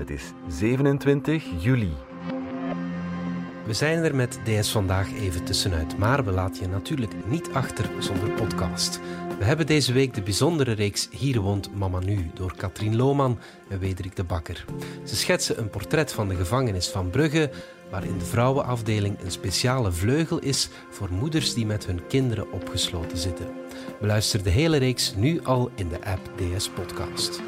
Het is 27 juli. We zijn er met DS Vandaag even tussenuit, maar we laten je natuurlijk niet achter zonder podcast. We hebben deze week de bijzondere reeks Hier woont Mama Nu door Katrien Lohman en Wederik de Bakker. Ze schetsen een portret van de gevangenis van Brugge, waarin de vrouwenafdeling een speciale vleugel is voor moeders die met hun kinderen opgesloten zitten. Beluister de hele reeks nu al in de app DS Podcast.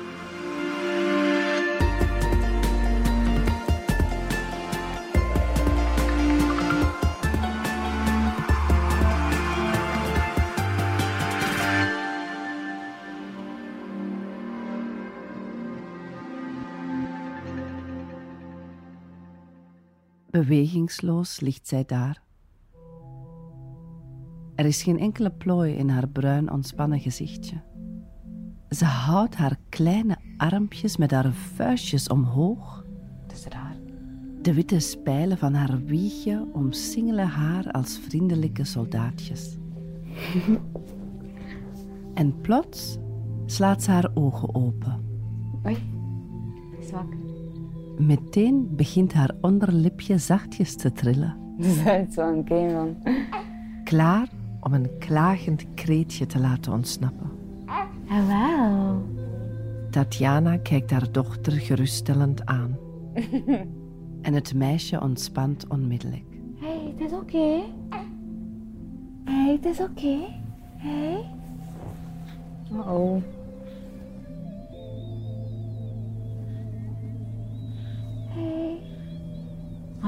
Bewegingsloos ligt zij daar. Er is geen enkele plooi in haar bruin ontspannen gezichtje. Ze houdt haar kleine armpjes met haar vuistjes omhoog. Het is raar. De witte spijlen van haar wiegje omsingelen haar als vriendelijke soldaatjes. en plots slaat ze haar ogen open. Oei, zwak. Meteen begint haar onderlipje zachtjes te trillen. Dat is game van. klaar om een klagend kreetje te laten ontsnappen. Oh, wauw. Tatjana kijkt haar dochter geruststellend aan. en het meisje ontspant onmiddellijk. Hé, hey, het is oké. Hé, hey, het is oké. Hé. Hey. Oh.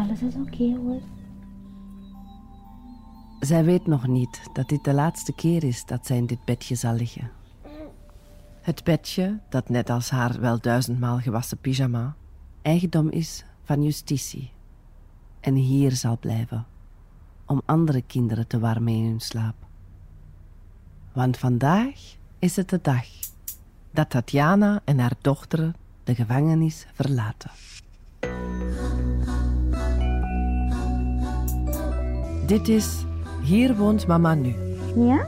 Alles is oké hoor. Zij weet nog niet dat dit de laatste keer is dat zij in dit bedje zal liggen. Het bedje, dat net als haar wel duizendmaal gewassen pyjama, eigendom is van justitie. En hier zal blijven, om andere kinderen te warmen in hun slaap. Want vandaag is het de dag dat Tatjana en haar dochter de gevangenis verlaten. Dit is Hier woont mama nu. Ja?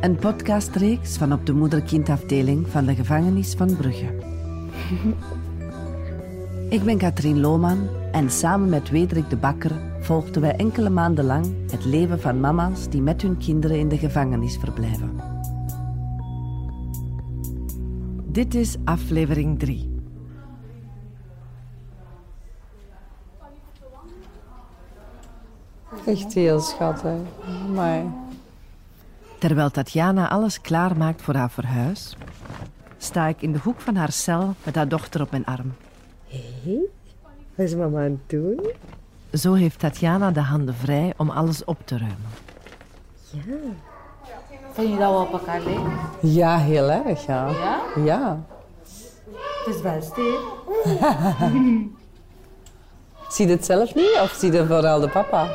Een podcastreeks van op de moeder-kindafdeling van de gevangenis van Brugge. Ik ben Katrien Lohman en samen met Wederik de Bakker volgden wij enkele maanden lang het leven van mama's die met hun kinderen in de gevangenis verblijven. Dit is aflevering 3. Echt heel schattig. Maar Terwijl Tatjana alles klaarmaakt voor haar verhuis, sta ik in de hoek van haar cel met haar dochter op mijn arm. hé, wat is mama aan het doen? Zo heeft Tatjana de handen vrij om alles op te ruimen. Ja. Vind je dat we op elkaar lijken? Ja, heel erg, ja. Ja? Ja. Het is best, hè? Zie je het zelf niet of zie je vooral de papa?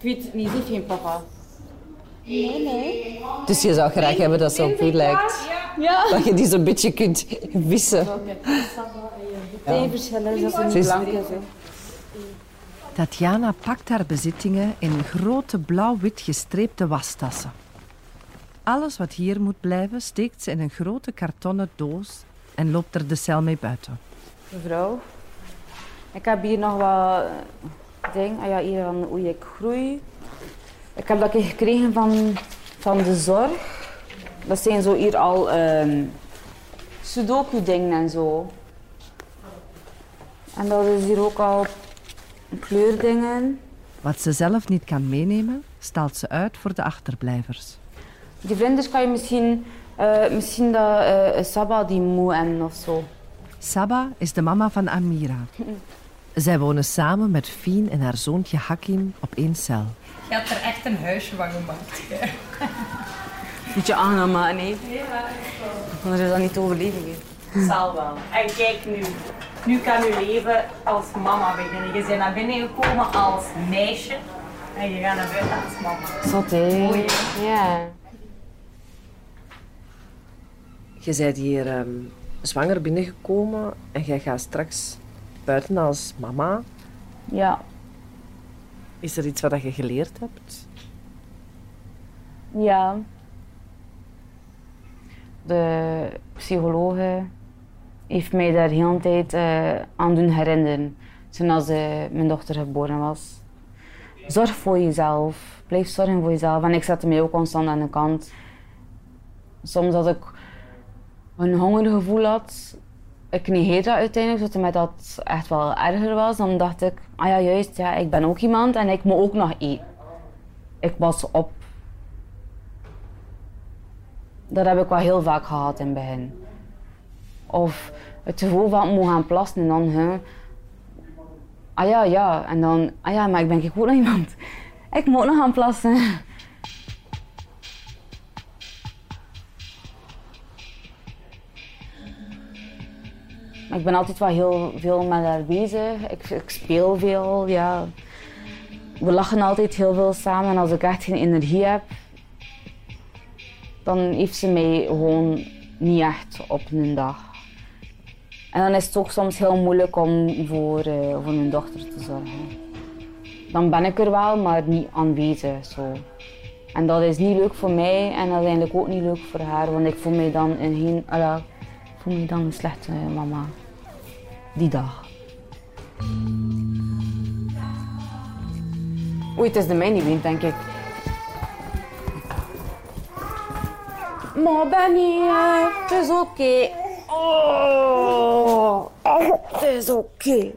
Ik weet het niet, heeft geen papa. Nee, nee. Dus je zou graag hebben dat ze op u lijkt. Ja. Dat je die zo'n beetje kunt wissen. Twee verschillen dat ze Ze niet is- blank is. hè. Tatjana pakt haar bezittingen in grote blauw-wit gestreepte wastassen. Alles wat hier moet blijven steekt ze in een grote kartonnen doos en loopt er de cel mee buiten. Mevrouw, ik heb hier nog wat dingen. Ah ja, hier van hoe ik groei. Ik heb dat gekregen van, van de zorg. Dat zijn zo hier al ehm sudoku-dingen en zo. En dat is hier ook al kleurdingen. Wat ze zelf niet kan meenemen, stelt ze uit voor de achterblijvers. Die vlinders kan je misschien, eh, misschien dat eh Saba die moe en of zo. Saba is de mama van Amira. Zij wonen samen met Fien en haar zoontje Hakim op één cel. Je hebt er echt een huisje van gemaakt. hè. Beetje aangenaam maken, nee. Anders is dat niet te overleven. hè. Zal wel. En kijk nu. Nu kan je leven als mama beginnen. Je bent naar binnen gekomen als meisje. En je gaat naar buiten als mama. Zot, hè? Mooi, Ja. Je bent hier ehm, zwanger binnengekomen en jij gaat straks buiten als mama. Ja. Is er iets wat je geleerd hebt? Ja. De psychologen heeft mij daar de hele tijd eh, aan doen herinneren. Toen als eh, mijn dochter geboren was. Zorg voor jezelf. Blijf zorgen voor jezelf. En ik zette mij ook constant aan de kant. Soms als ik een hongergevoel had, ik negeerde uiteindelijk, zodat mij dat echt wel erger was. Dan dacht ik, ah ja juist, ja, ik ben ook iemand en ik moet ook nog eten. Ik was op. Dat heb ik wel heel vaak gehad in het begin. Of het gevoel van ik moet gaan plassen en dan, hè, ah ja, ja. En dan, ah ja, maar ik ben ook nog iemand. Ik moet nog gaan plassen. Ik ben altijd wel heel veel met haar bezig. Ik, ik speel veel, ja. We lachen altijd heel veel samen. En als ik echt geen energie heb, dan heeft ze mij gewoon niet echt op een dag. En dan is het ook soms heel moeilijk om voor, uh, voor mijn dochter te zorgen. Dan ben ik er wel, maar niet aanwezig. Zo. En dat is niet leuk voor mij en eigenlijk ook niet leuk voor haar, want ik voel me dan een, geen, ik voel me dan een slechte mama. Die dag. Oei, het is de mijne niet denk ik. Maar Benny, het is oké. Oh, Het is oké,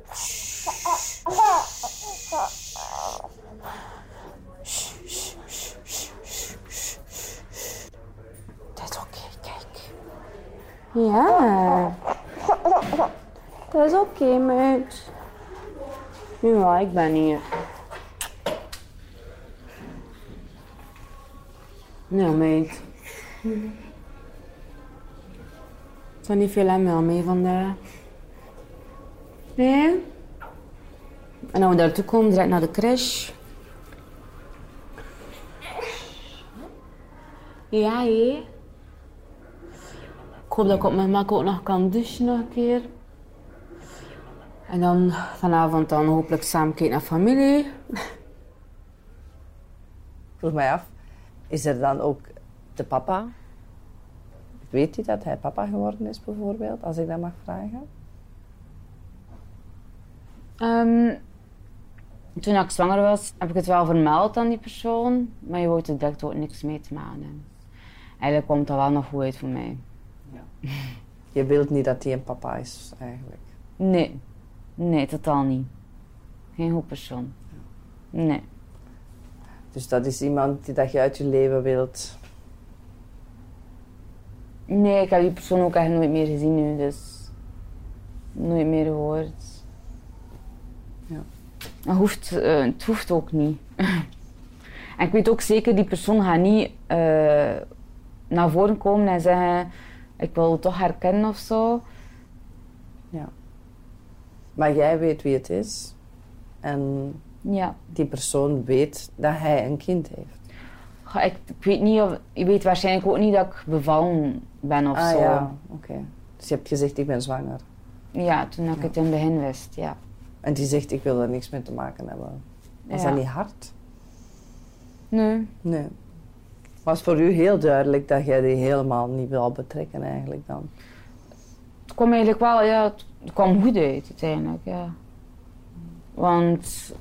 kijk. Ja. Het is oké, okay, meid. Ik ben hier. Nou, meid. Het is niet veel aan mee vandaag. Nee? En als we daartoe komen, direct naar de crash. Ja, hé. Ik hoop dat ik op mijn mak ook nog kan douchen nog een keer. En dan vanavond dan hopelijk samen kijken naar familie. Vroeg mij af, is er dan ook de papa? Weet hij dat hij papa geworden is bijvoorbeeld, als ik dat mag vragen? Um, toen ik zwanger was, heb ik het wel vermeld aan die persoon, maar je hoort er direct ook niks mee te maken. Eigenlijk komt dat wel nog goed uit voor mij. Ja. Je wilt niet dat hij een papa is, eigenlijk? Nee. Nee, totaal niet. Geen goed persoon. Nee. Dus dat is iemand die dat je uit je leven wilt? Nee, ik heb die persoon ook echt nooit meer gezien nu, dus nooit meer gehoord. Ja. Het hoeft, uh, het hoeft ook niet. en ik weet ook zeker, die persoon gaat niet uh, naar voren komen en zeggen: Ik wil toch herkennen of zo. Ja. Maar jij weet wie het is. En ja. die persoon weet dat hij een kind heeft. ik, ik, weet niet of... Je weet waarschijnlijk ook niet dat ik bevallen ben of ah, zo. ja, oké. Dus je hebt gezegd, ik ben zwanger. Ja, toen ik het in het begin wist, ja. En die zegt, ik wil er niks mee te maken hebben. Was dat niet hard? Nee. Nee. Was voor u heel duidelijk dat jij die helemaal niet wil betrekken eigenlijk dan? Het kwam eigenlijk wel, ja, het kwam goed uit uiteindelijk, ja. Want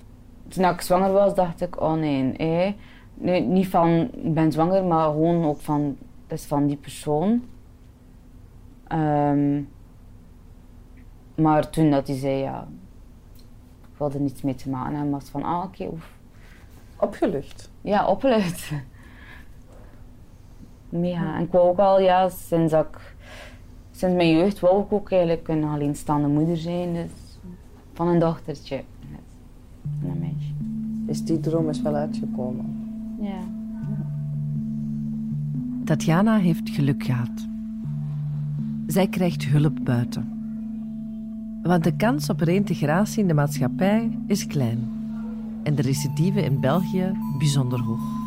toen ik zwanger was, dacht ik, oh nee, eh. nee niet van ik ben zwanger, maar gewoon ook van, is van die persoon. Um, maar toen dat hij zei, ja, ik wilde niets mee te maken hebben, was van, ah oké, okay, Opgelucht? Ja, opgelucht. Ja, en ik wou ook al, ja, sinds ik sinds mijn jeugd wou ik ook eigenlijk een alleenstaande moeder zijn. Dus van een dochtertje. Van een meisje. Dus die droom is wel uitgekomen? Ja. Tatjana heeft geluk gehad. Zij krijgt hulp buiten. Want de kans op reïntegratie in de maatschappij is klein. En de recidive in België bijzonder hoog.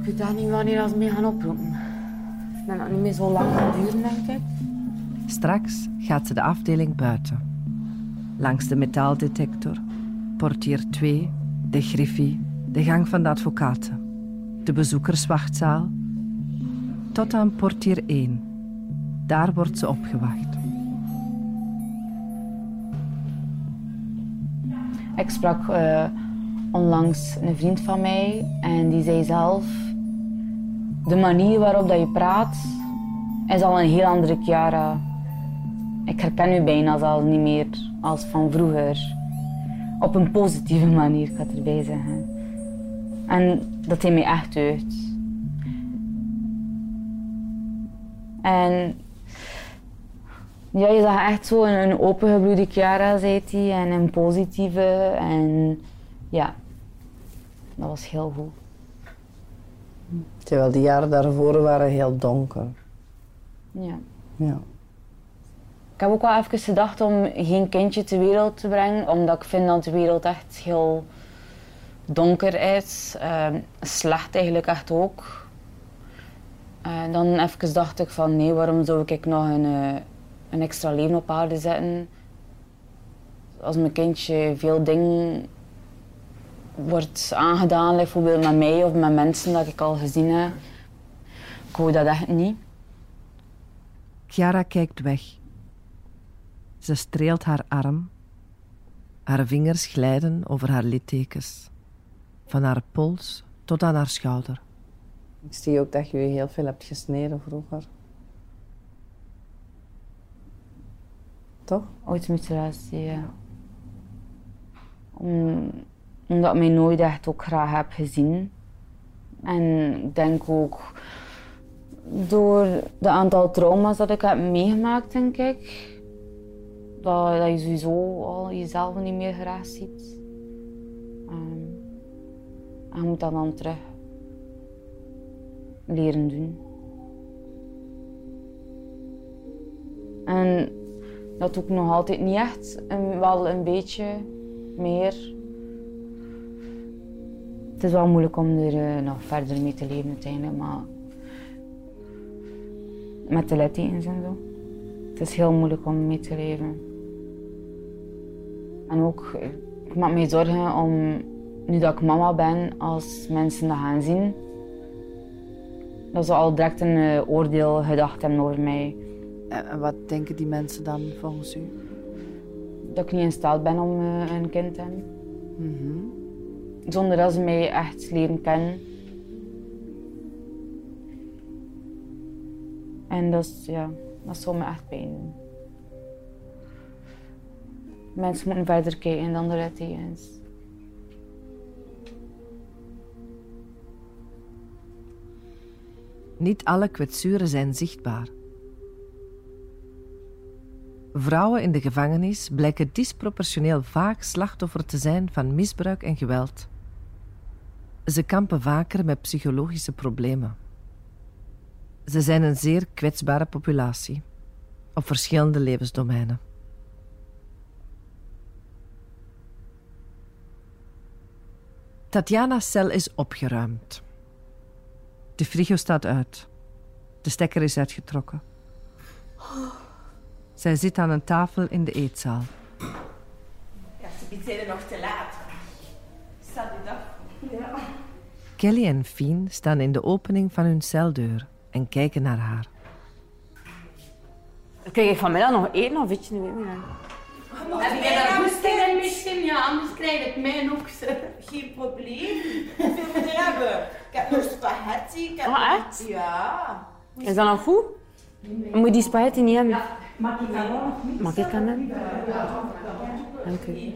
Ik weet daar niet wanneer ze mee gaan oproepen dat gaat niet meer zo lang gaan duren, denk ik. Straks gaat ze de afdeling buiten. Langs de metaaldetector, portier 2, de griffie, de gang van de advocaten, de bezoekerswachtzaal, tot aan portier 1, Daar wordt ze opgewacht. Ik sprak uh, onlangs een vriend van mij en die zei zelf: De manier waarop dat je praat is al een heel andere Chiara. Ik herken u bijna zelfs niet meer als van vroeger. Op een positieve manier, ik erbij zeggen. En dat hij mij echt uit. En ja, je zag echt zo een, een opengebloede Chiara, zei hij, en een positieve. En ja, dat was heel goed. Terwijl de jaren daarvoor waren heel donker. Ja. ja. Ik heb ook wel even gedacht om geen kindje ter wereld te brengen, omdat ik vind dat de wereld echt heel donker is. Uh, slecht eigenlijk echt ook. En dan even dacht ik van nee, waarom zou ik nog een, eh, een extra leven op aarde zetten? Als mijn kindje veel dingen wordt aangedaan, bijvoorbeeld met mij of met mensen dat ik al gezien heb, ik wou dat echt niet. Chiara kijkt weg. Ze streelt haar arm. Haar vingers glijden over haar littekens, van haar pols tot aan haar schouder. Ik zie ook dat je je heel veel hebt gesneden vroeger. Toch? Ooit mutilatie, ja. Om, omdat ik mij nooit echt ook graag heb gezien. En ik denk ook door de aantal trauma's dat ik heb meegemaakt, denk ik, dat, dat je sowieso al jezelf niet meer graag ziet. Um, en je moet dat dan terug leren doen. En dat doe ik nog altijd niet echt, wel een beetje meer. Het is wel moeilijk om er uh, nog verder mee te leven uiteindelijk, maar met de littekens en zo. Het is heel moeilijk om mee te leven. En ook, ik maak me zorgen om, nu dat ik mama ben, als mensen dat gaan zien, dat ze al direct een uh, oordeel gedacht hebben over mij. En wat denken die mensen dan volgens u? Dat ik niet in staat ben om uh, een kind te hebben. Mm Zonder dat ze mij echt leren kennen. En dat, is, ja, dat zou me echt pijn doen. Mensen moeten verder kijken dan de littekens. Niet alle kwetsuren zijn zichtbaar. Vrouwen in de gevangenis blijken disproportioneel vaak slachtoffer te zijn van misbruik en geweld. Ze kampen vaker met psychologische problemen. Ze zijn een zeer kwetsbare populatie op verschillende levensdomeinen. Tatjana's cel is opgeruimd. De frigo staat uit. De stekker is uitgetrokken. Zij zit aan een tafel in de eetzaal. Ja, ze zijn nog te laat. Staat u dag? Ja. Kelly en Fien staan in de opening van hun celdeur en kijken naar haar. Krijg ik vanmiddag nog eten of weet je niet meer? Heb jij daar goesting in misschien? Ja, anders krijg ik mijn ook. Geen probleem. Hoeveel moet je hebben? Ik heb nog spaghetti. Ik heb oh, echt? Ja. Is dat nog goed? Moet je die spaghetti niet hebben? Ja, mag ik nog niet? Mag ik hebben? Dank u.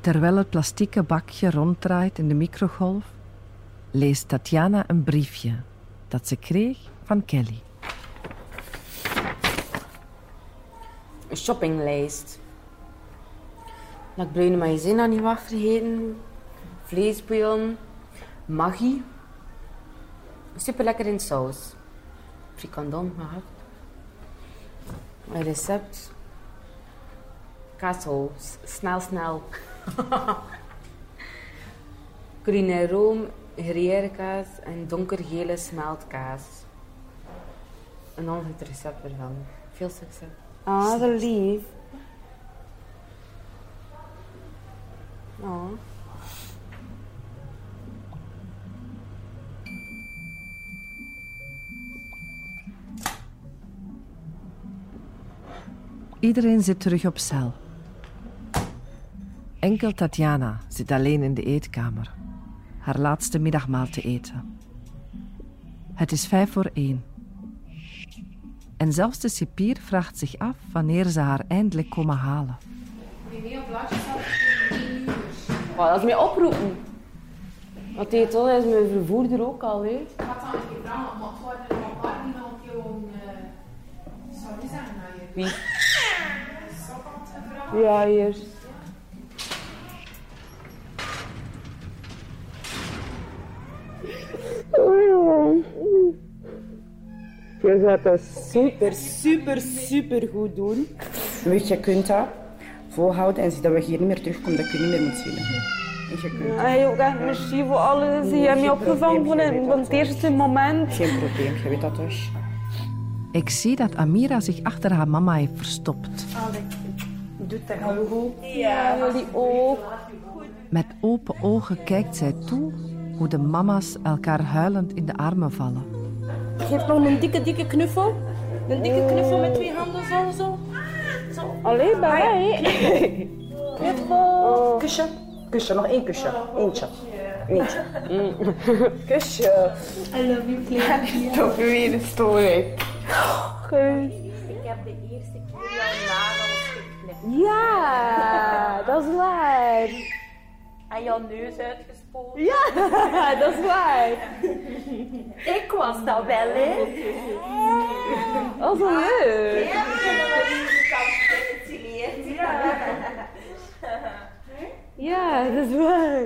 Terwijl het plastieke bakje ronddraait in de microgolf, leest Tatjana een briefje dat ze kreeg van Kelly. Een shoppinglijst. Dat ik bruine maïzena niet mag vergeten. Vleesbouillon. Maggi. Super lekker in saus. Frikandon gehad. Een recept. Kaasel. Snel, snel. Gruyère room, kaas en donkergele smeltkaas. En dan het recept ervan. Veel succes. Ah, dat lief. Oh. Iedereen zit terug op cel. Enkel Tatjana zit alleen in de eetkamer. Haar laatste middagmaal te eten. Het is vijf voor één. En zelfs de cipier vraagt zich af wanneer ze haar eindelijk komen halen. Oh, dat is mij oproepen. Want die toch is mijn vervoerder ook al, hè. Je. Wie? Ja, hier. Je gaat dat super, super, super goed doen. Weet je, je kunt dat volhouden en zie dat we hier niet meer terugkomen, dat je niet meer moet zien. Dus je ook echt merci voor alles. Je hebt me opgevangen van het, van het eerste moment. Geen probleem, je weet dat dus. Ik zie dat Amira zich achter haar mama heeft verstopt. Doe dat heel goed. Ja, jullie ook. Met open ogen kijkt zij toe hoe de mama's elkaar huilend in de armen vallen. Geef nog een dikke, dikke knuffel. Een dikke knuffel met twee handen zo, zo. zo. Alleen bij mij. Knuffel. Kusje, kusje, nog één kusje. Eentje. Eentje. Kusje. I love you, Claire. Toch weer een story. Ik heb de eerste keer jouw geknipt. Ja, dat is waar. En jouw neus Ja, dat is waar. Ik was dat wel, hè. Dat is wel leuk. Ja. Ja, dat is waar.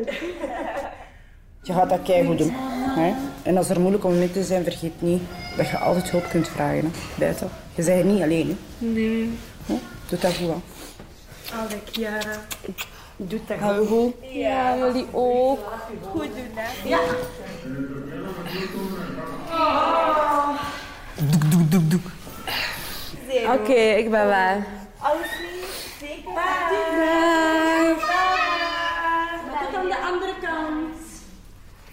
Je gaat dat keigoed doen. Hè? En als er moeilijke momenten zijn, vergeet niet dat je altijd hulp kunt vragen. Hè? Buiten. Je bent niet alleen. Hè? Nee. Doe dat goed. Hè? Alle Chiara. Doe dat goed. goed. Ja, jullie ook. Goed doen, hè. Ja. Oké, ik ben weg. Alles lief. Zeker. Bye. Tot aan de andere kant.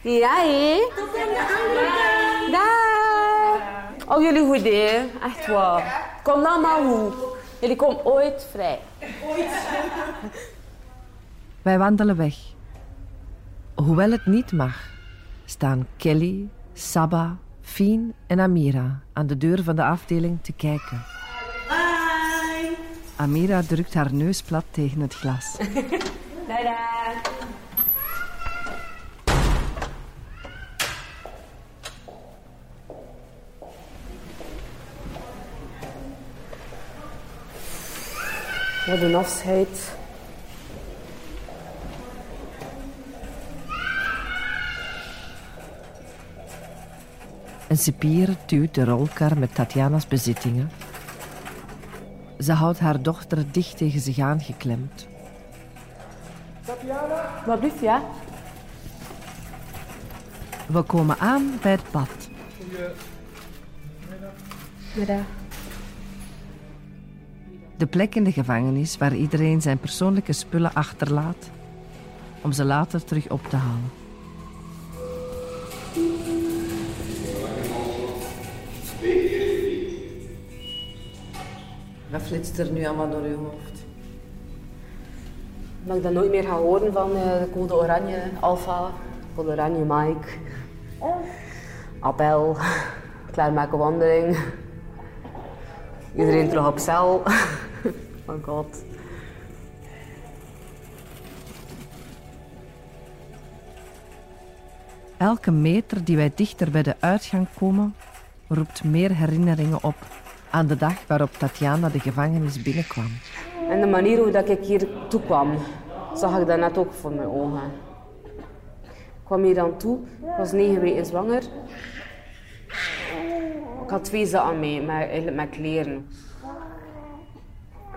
Ja, hé. Tot aan de andere kant. Dag. Oh, jullie goed, hè? Echt waar. Kom nou maar hoe. Jullie komen ooit vrij. Wij wandelen weg. Hoewel het niet mag, staan Kelly, Saba, Fien en Amira aan de deur van de afdeling te kijken. Amira drukt haar neus plat tegen het glas. Wat een afscheid. Een cipier duwt de rolkar met Tatjana's bezittingen. Ze houdt haar dochter dicht tegen zich aangeklemd. Wat blieft, ja? We komen aan bij het bad. Middag. De plek in de gevangenis waar iedereen zijn persoonlijke spullen achterlaat om ze later terug op te halen. Wat flitst er nu allemaal door je hoofd? Dat ik dat nooit meer ga horen van eh, de code oranje, Alpha, code oranje Mike. Appel, klaarmaken wandeling. Iedereen terug op cel. oh god. Elke meter die wij dichter bij de uitgang komen, roept meer herinneringen op aan de dag waarop Tatjana de gevangenis binnenkwam. En de manier hoe dat ik hier toe kwam, zag ik dat net ook voor mijn ogen. Ik kwam hier dan toe, ik was negen weken zwanger. Ik had twee zaken mee, met, met kleren.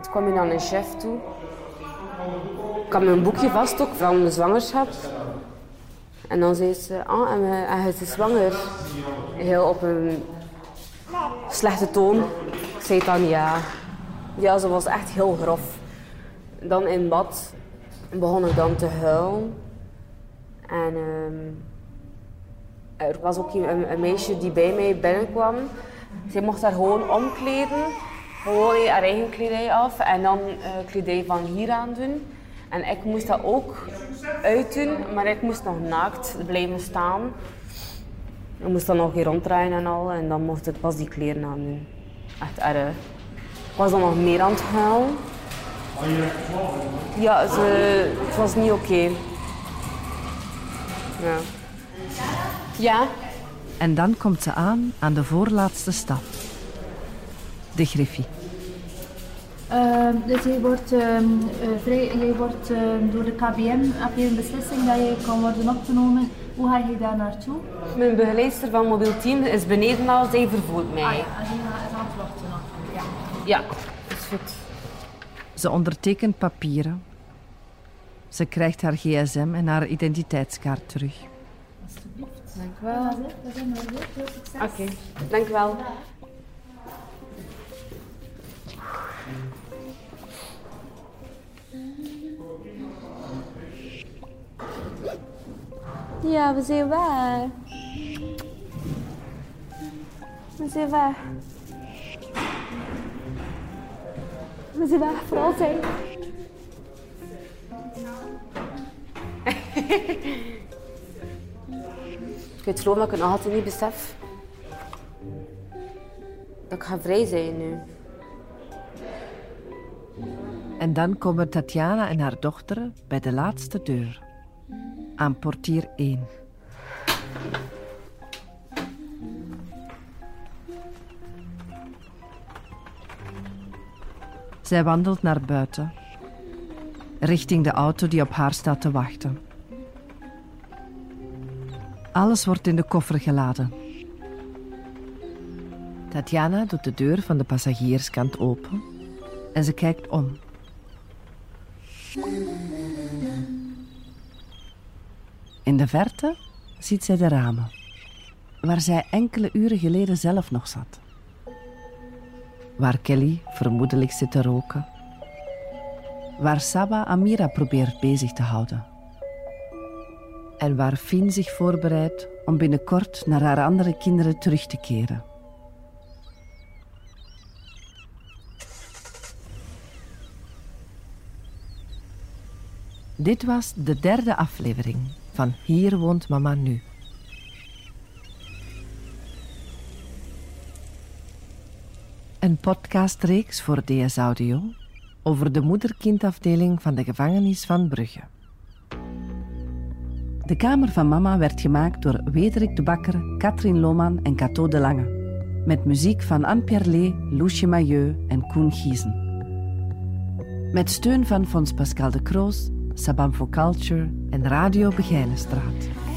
Toen kwam hier dan een chef toe. Ik had mijn boekje vast ook van de zwangerschap. En dan zei ze, ah, en, en bent zwanger. Heel op een slechte toon. Ik zei dan ja. Ja, ze was echt heel grof. Dan in bad begon ik dan te huilen. En ehm, er was ook een, meisje die bij mij binnenkwam. Zij mocht haar gewoon omkleden. Gewoon haar eigen kledij af en dan uh, kledij van hier aan doen. En ik moest dat ook uitdoen, maar ik moest nog naakt blijven staan. Ik moest dan nog hier ronddraaien en al. En dan mocht ik pas die kleren aan doen. Echt erg. Ik was dan nog meer aan het huilen. Ja, ze, het was niet oké. Ja. Ja. En dan komt ze aan aan de voorlaatste stap. De griffie. Uh, dus je wordt, uh, vrij, je wordt uh, door de KBM, heb je een beslissing dat je kan worden opgenomen. Hoe ga je daar naartoe? Mijn begeleidster van mobiel team is beneden al, zij vervoert mij. Ah, ja, en die is aan het wachten Ja. Ja, is goed. Ze ondertekent papieren. Ze krijgt haar gsm en haar identiteitskaart terug. Alsjeblieft. Dank u wel. Dat is het. Veel succes. Oké, okay. dank u wel. Ja, we zijn weg. We zijn weg. We zijn weg voor altijd. ik weet geloof dat ik het nog altijd niet besef. Dat ik ga vrij zijn nu. En dan komen Tatjana en haar dochter bij de laatste deur aan portier 1. Zij wandelt naar buiten, richting de auto die op haar staat te wachten. Alles wordt in de koffer geladen. Tatjana doet de deur van de passagierskant open en ze kijkt om. In de verte ziet zij de ramen, waar zij enkele uren geleden zelf nog zat. Waar Kelly vermoedelijk zit te roken. Waar Saba Amira probeert bezig te houden. En waar Fien zich voorbereidt om binnenkort naar haar andere kinderen terug te keren. Dit was de derde aflevering van Hier woont mama nu. Een podcastreeks voor DS Audio over de moeder-kindafdeling van de gevangenis van Brugge. De Kamer van Mama werd gemaakt door Wederik de Bakker, Katrien Lohman en Cato de Lange. Met muziek van Anne-Pierre Lee, Loesje en Koen Giezen. Met steun van Fons Pascal de Kroos, Sabam for Culture en Radio Begijnenstraat.